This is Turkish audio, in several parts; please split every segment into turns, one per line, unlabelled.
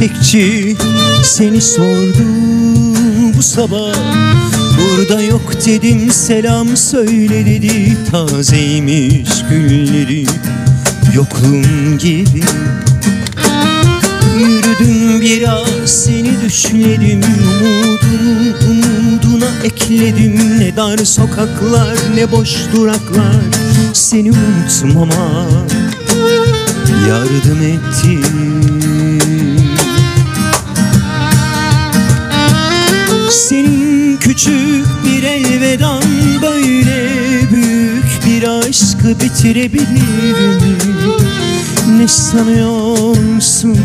Çiçekçi seni sordu bu sabah. Burada yok dedim selam söyle dedi. Tazeymiş gülleri yokluğum gibi. Yürüdüm biraz seni düşledim Umudunu umuduna ekledim. Ne dar sokaklar ne boş duraklar Seni unutmama yardım ettim Senin küçük bir elvedan böyle büyük bir aşkı bitirebilir mi? Ne sanıyorsun?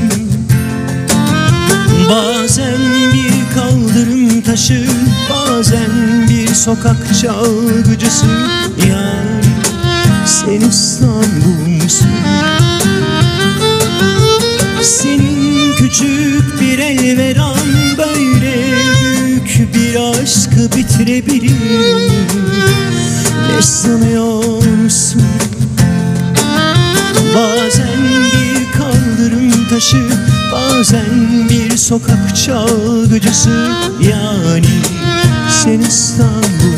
Bazen bir kaldırım taşı Bazen bir sokak çalgıcısı Yani sen İstanbul'sun Senin küçük bir bir aşkı bitirebilir mi? Ne sanıyorsun? Bazen bir kaldırım taşı Bazen bir sokak çalgıcısı Yani sen İstanbul'sun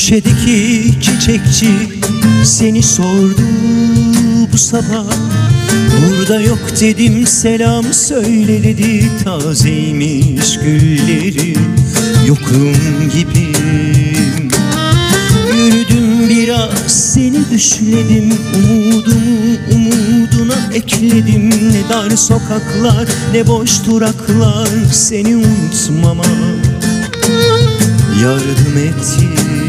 Köşedeki çiçekçi seni sordu bu sabah. Burada yok dedim selam söyle dedi Tazeymiş gülleri. Yokluğum gibi. Yürüdüm biraz seni düşledim Umudumu umuduna ekledim. Ne dar sokaklar ne boş duraklar Seni unutmama yardım etti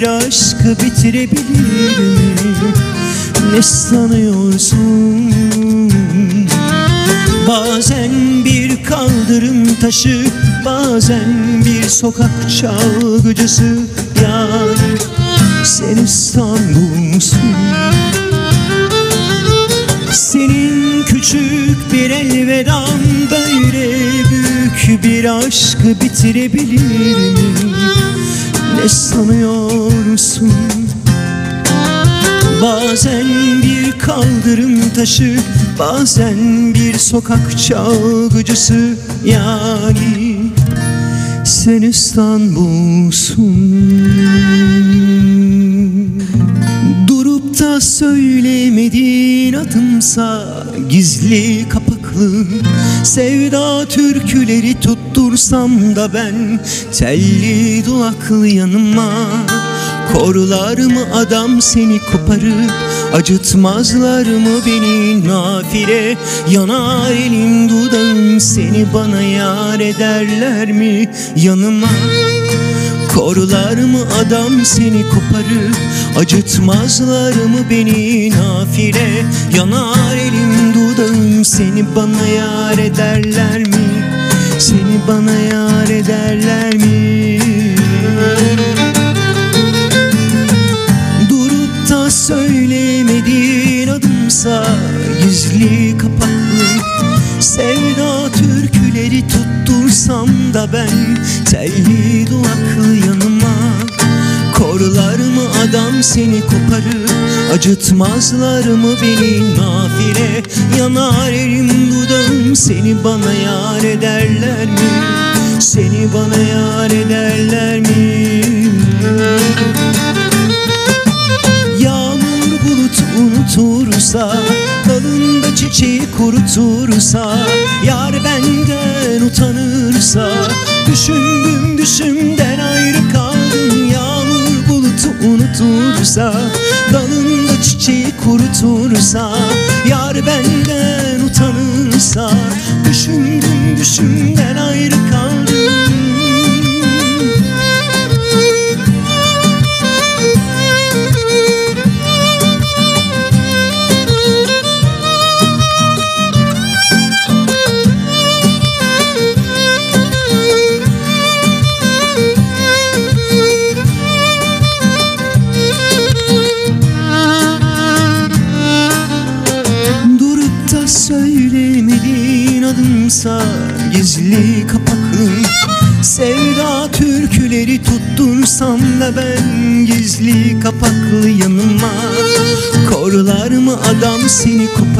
bir aşkı bitirebilir mi? Ne sanıyorsun? Bazen bir kaldırım taşı Bazen bir sokak çalgıcısı Yani sen İstanbul'sun senin küçük bir elvedan böyle büyük bir aşkı bitirebilir mi? Ne sanıyorsun? Bazen bir kaldırım taşı Bazen bir sokak çalgıcısı Yani sen İstanbul'sun Durup da söylemediğin adımsa Gizli kapaklı sevda türküleri tuttursam da ben Telli duvaklı yanıma. Korular mı adam seni koparıp Acıtmazlar mı beni nafile? Yanar elim dudağım seni bana yar ederler mi yanıma? Korular mı adam seni koparıp Acıtmazlar mı beni nafile? Yanar elim seni bana yar ederler mi? Seni bana yar ederler mi? Durup da söylemediğin adımsa Gizli kapaklı sevda türküleri tuttursam da ben Telli duvaklı yanıma Korular mı adam seni koparıp Acıtmazlar mı beni nafile? Yanar elim dudağım seni bana yar ederler mi? Seni bana yar ederler mi? Yağmur bulut unutursa Dalında çiçeği kurutursa Yar benden utanırsa Düşündüm düşümden ayrı kaldım. Yağmur bulutu unutursa çiçeği kurutursa Yar benden utanırsa Düşündüm düşümden ayrı kaldım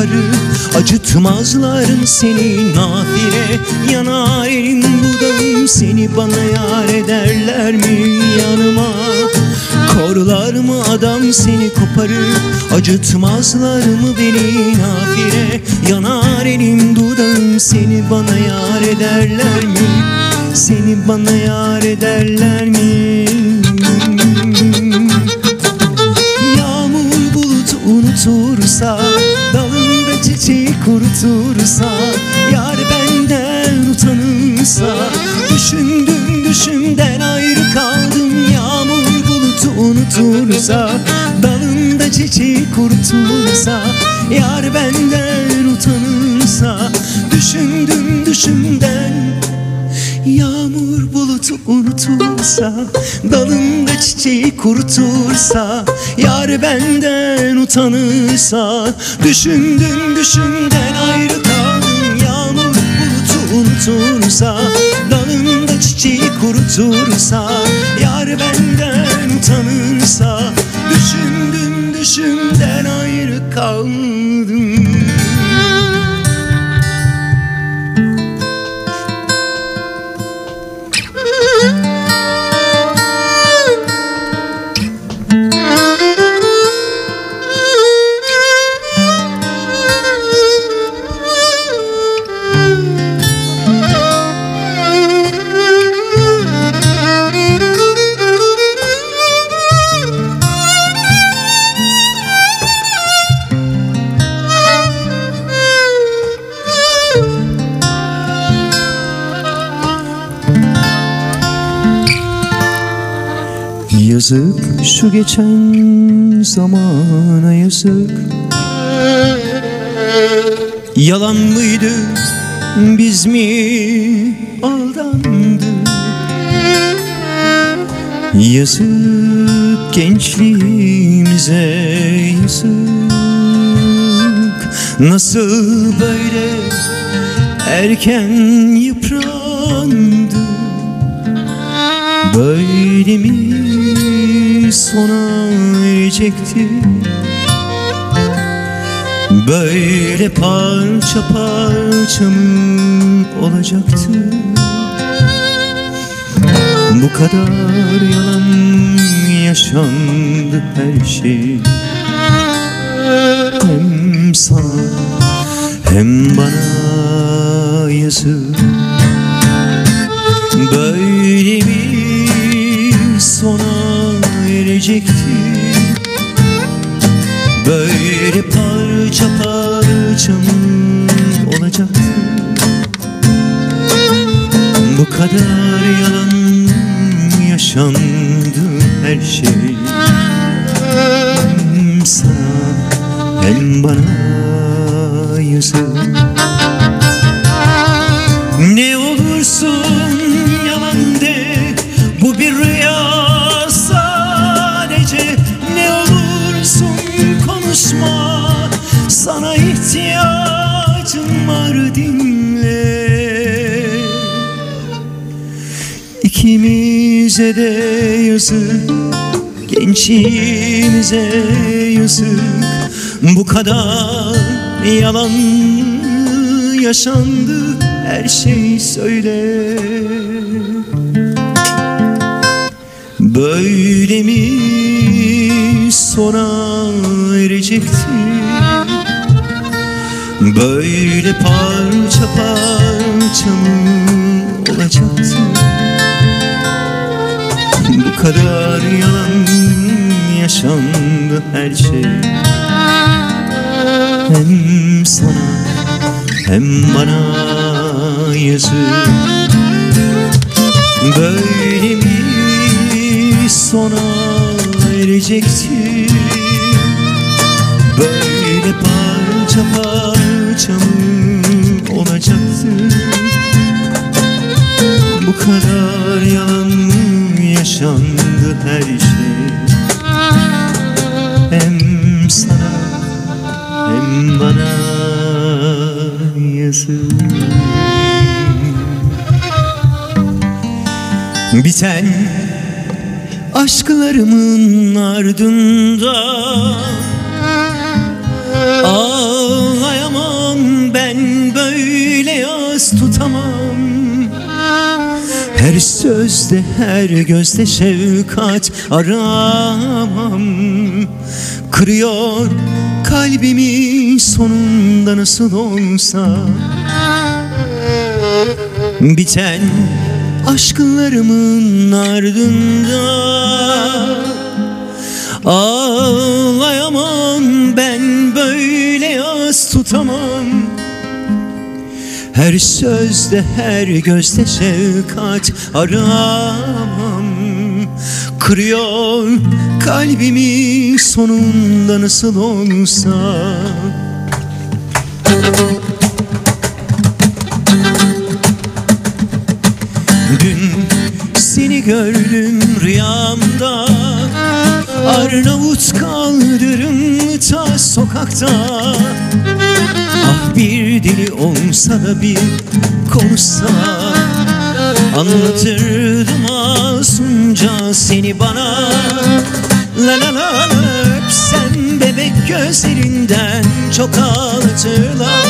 koparır Acıtmazlar seni nafile. Yanar elin budağım seni bana yar ederler mi yanıma? Korlar mı adam seni koparır? Acıtmazlar mı beni nafile? Yanar elim dudağım seni bana yar ederler mi? Seni bana yar ederler mi? Yağmur bulut unutursa kurutursa Yar benden utanırsa Düşündüm düşümden ayrı kaldım Yağmur bulutu unutursa Dalında çiçeği kurutursa Yar benden utanırsa Düşündüm düşümden Yağmur bulutu unutursa Dalında çiçeği kurutursa Yar benden utanırsa Düşündüm düşünden ayrı kaldım. Yağmur bulutu unutursa Dalında çiçeği kurutursa Yar benden utanırsa Düşündüm düşünden ayrı kaldım Yazık şu geçen zamana yazık Yalan mıydı biz mi aldandık? Yazık gençliğimize yazık. Nasıl böyle erken yıprandı? Böyle mi sona erecekti Böyle parça parça mı olacaktı. Bu kadar yalan yaşandı her şey. Hem sana hem bana yazık kadar yalan yaşandı her şey. Hem sana hem bana yazık İkimize de yazık Gençliğimize yazık. Bu kadar yalan yaşandı her şey söyle. Böyle mi sona erecekti? Böyle parça parça mı olacaktı kadar yalan yaşandı her şey. Hem sana hem bana yazık. Böyle mi sona erecekti Böyle parça parça mı olacaktı Bu kadar yalan mı yaşandı her şey. Hem sana hem bana yazık. Biten aşklarımın ardından Her sözde her gözde şefkat aramam. Kırıyor kalbimi sonunda nasıl olsa. Biten aşklarımın ardında Ağlayamam. Ben böyle yaz tutamam Her sözde her gözde şefkat aramam. Kırıyor kalbimi sonunda nasıl olsa. Dün seni gördüm rüyamda. Arnavut kaldırım ta sokakta olsa da bir konuşsa Anlatırdım masumca seni bana. La la la la bebek gözlerinden çok ağlatırlar.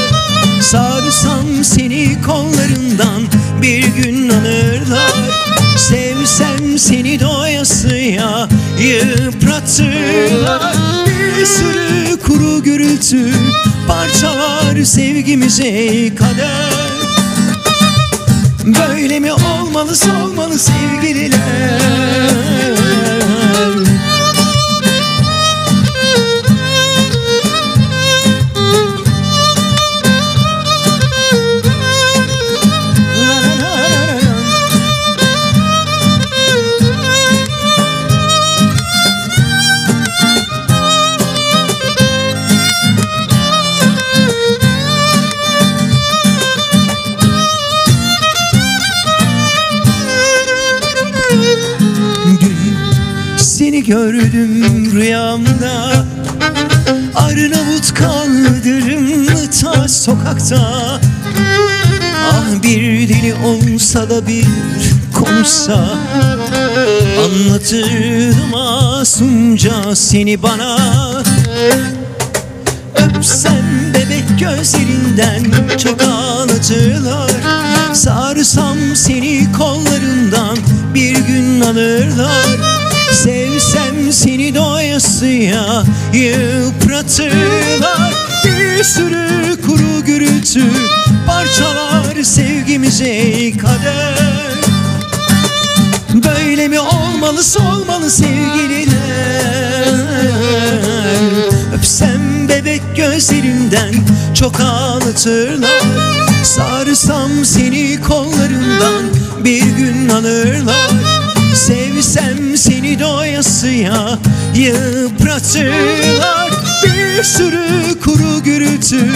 Sarsam seni kollarından bir gün alırlar. Sevsem seni doyasıya yıpratırlar. Bir sürü kuru gürültü parçalar sevgimize kader. Böyle mi olmalı olmalı sevgililer sokakta. Ah bir dili olsa da bir konuşsa. Anlatırdım masumca seni bana. Öpsem bebek gözlerinden çok ağlatırlar. Sarsam seni kollarından bir gün alırlar. Sevsem seni doyasıya yıpratırlar. Bir sürü kuru gürültü parçalar sevgimize kader. Böyle mi olmalı olmalı sevgililer? Öpsem bebek gözlerinden çok ağlatırlar. Sarsam seni kollarından bir gün alırlar. Sevsem seni doyasıya yıpratırlar Bir sürü kuru gürültü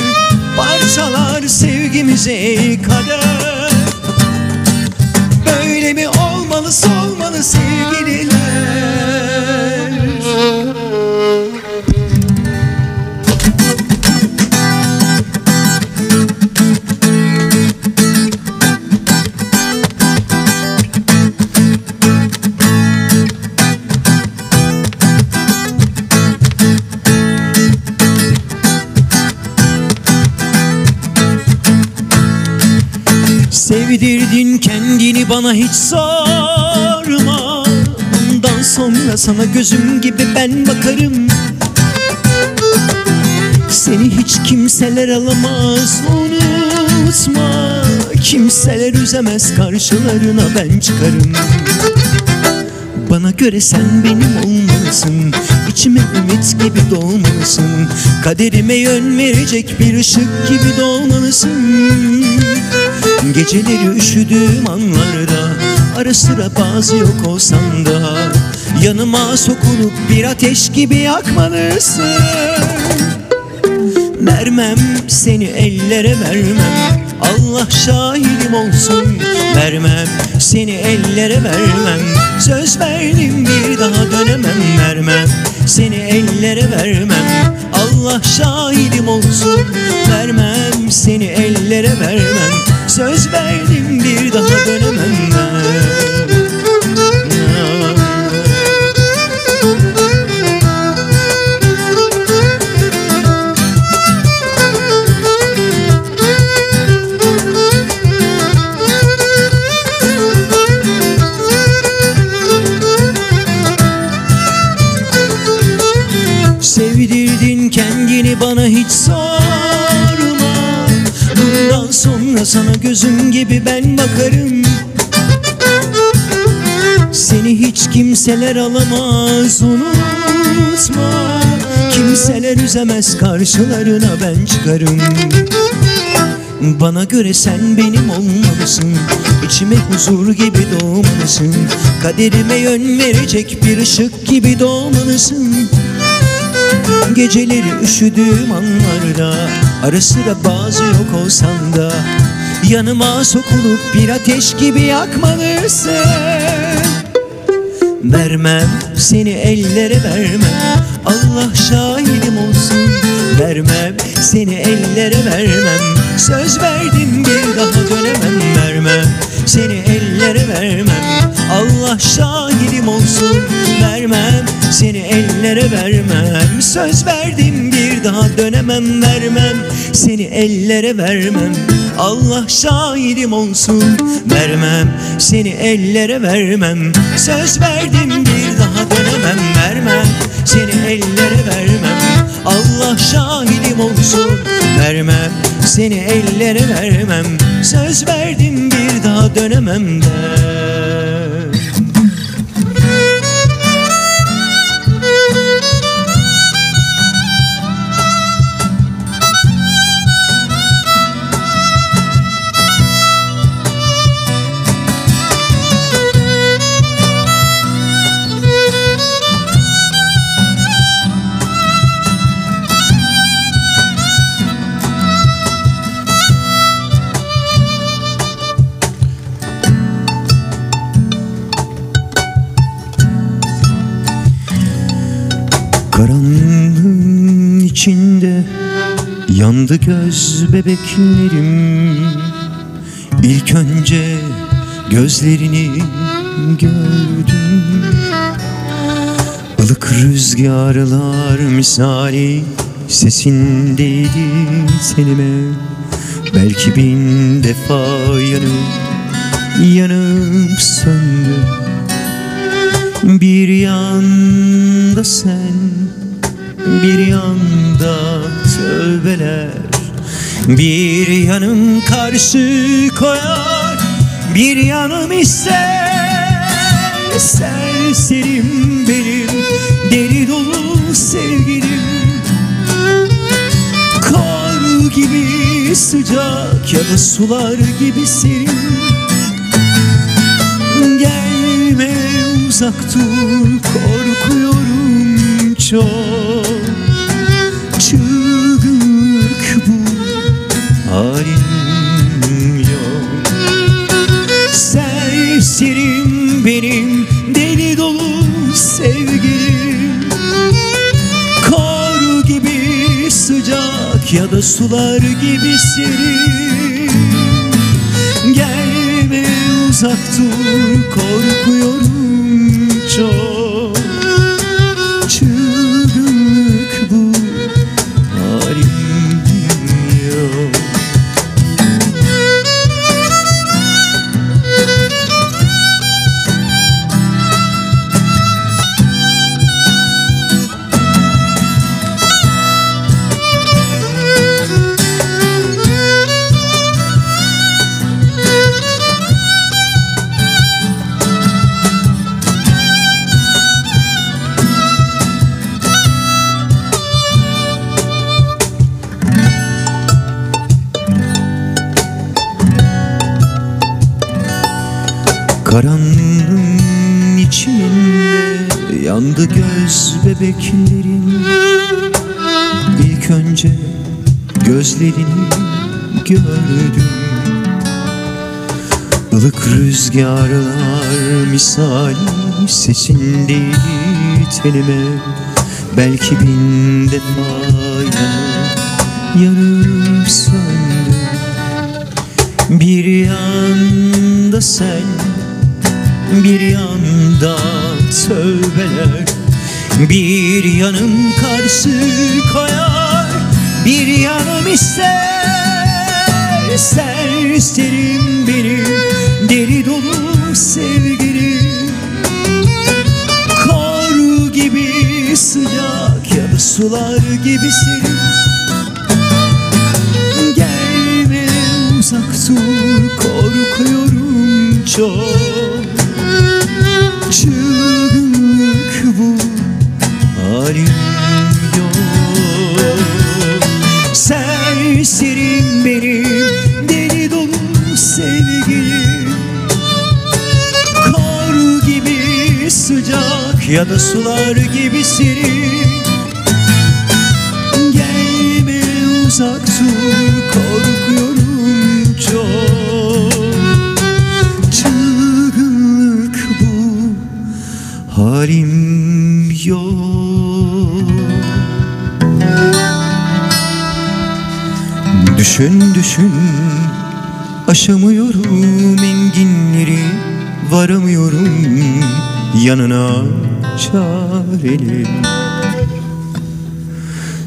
parçalar sevgimize kader Böyle mi olmalı olmalı sevgililer sorma Bundan sonra sana gözüm gibi ben bakarım. Seni hiç kimseler alamaz unutma. Kimseler üzemez karşılarına ben çıkarım. Bana göre sen benim olmalısın İçime ümit gibi doğmalısın. Kaderime yön verecek bir ışık gibi doğmalısın. Geceleri üşüdüğüm anlarda Ara sıra bazı yok olsan da Yanıma sokulup bir ateş gibi yakmalısın. Vermem seni ellere vermem. Allah şahidim olsun. Vermem seni ellere vermem. Söz verdim bir daha dönemem. Vermem seni ellere vermem. Allah şahidim olsun. Vermem seni ellere vermem. Söz verdim bir daha dönemem sana gözüm gibi ben bakarım. Seni hiç kimseler alamaz unutma. Kimseler üzemez karşılarına ben çıkarım. Bana göre sen benim olmalısın. İçime huzur gibi doğmalısın. Kaderime yön verecek bir ışık gibi doğmalısın. Geceleri üşüdüğüm anlarda Ara sıra bazı yok olsan da Yanıma sokulup bir ateş gibi yakmalısın. Vermem seni ellere vermem. Allah şahidim olsun. Vermem seni ellere vermem. Söz verdim bir daha dönemem. Vermem seni ellere vermem. Allah şahidim olsun Vermem. Seni ellere vermem. Söz verdim bir daha dönemem Vermem. Seni ellere vermem. Allah şahidim olsun Vermem. Seni ellere vermem. Söz verdim bir daha dönemem Vermem. Seni ellere vermem. Allah şahidim olsun Vermem. Seni ellere vermem. Söz verdim daha dönemem ben Karanlığın içinde yandı göz bebeklerim. İlk önce gözlerini gördüm. Ilık rüzgarlar misali sesindeydi tenime. Belki bin defa yanıp yanıp söndü. Bir yanda sen, bir yanda tövbeler Bir yanım karşı koyar, bir yanım ister Serserim benim, deli dolu sevgilim. Kar gibi sıcak ya da sular gibi serin. Gelme uzak dur korkuyorum çok ya da sular gibi serin Gelme uzak dur korkuyorum çok bebeklerin İlk önce gözlerini gördüm. Ilık rüzgarlar misali sesindeydi tenime Belki bin defa yanıp, söndüm Bir yanda sen bir yanda tövbeler Bir yanım karşı koyar Bir yanım ister Serserim benim Deli dolu sevgilim Kar gibi sıcak ya da sular gibi serin Gelme uzak korkuyorum çok. Bu halim yok. Serserim benim deli dolu sevgilim. Kar gibi sıcak ya da sular gibi serin. Gelme uzak dur korkuyorum çok. Çılgınlık bu halim Düşün düşün. Aşamıyorum enginleri varamıyorum. Yanına çareli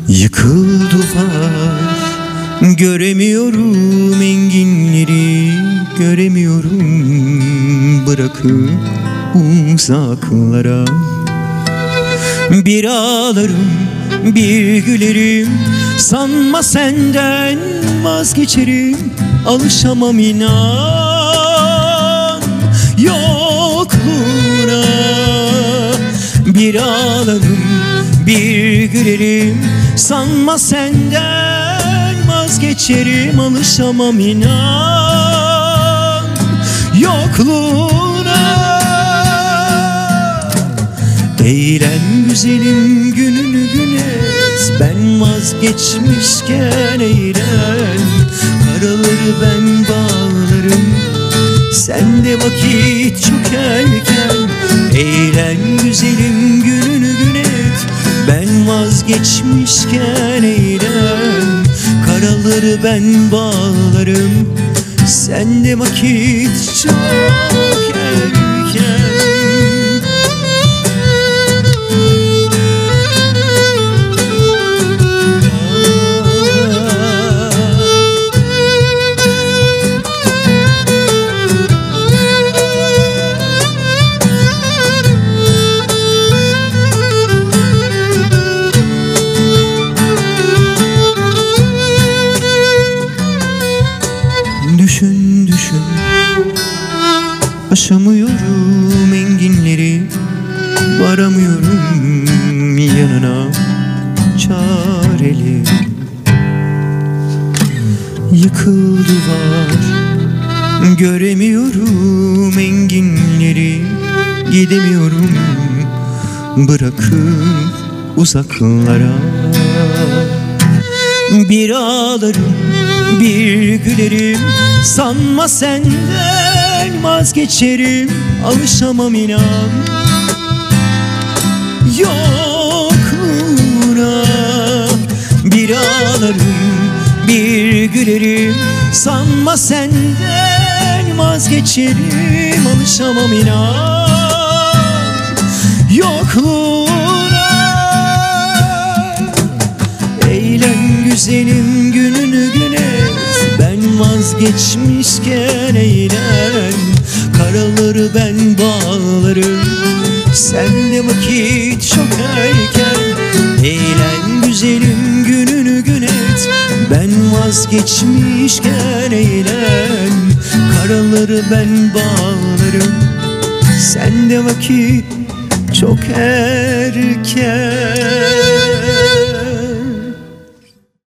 Yıkıl duvar Göremiyorum enginleri Göremiyorum. Bırakıp uzaklara. Bir ağlarım bir gülerim Sanma senden vazgeçerim Alışamam inan. Yokluğuna Bir ağlarım bir gülerim Sanma senden vazgeçerim Alışamam inan. Yokluğuna Eğlen güzelim gününü gün et Ben vazgeçmişken eğlen Karaları ben bağlarım. Sen de vakit çok erken. Eğlen güzelim gününü gün et. Ben vazgeçmişken eğlen Karaları ben bağlarım. Sen de vakit çok uzaklara bir ağlarım bir gülerim. Sanma senden vazgeçerim Alışamam inan. Yokluğuna Bir ağlarım bir gülerim. Sanma senden vazgeçerim Alışamam inan. Yokluğuna güzelim gününü gün et Ben vazgeçmişken eğlen Karaları ben bağlarım Sen de vakit çok erken. Eğlen güzelim gününü gün et Ben vazgeçmişken eğlen Karaları ben bağlarım Sen de vakit çok erken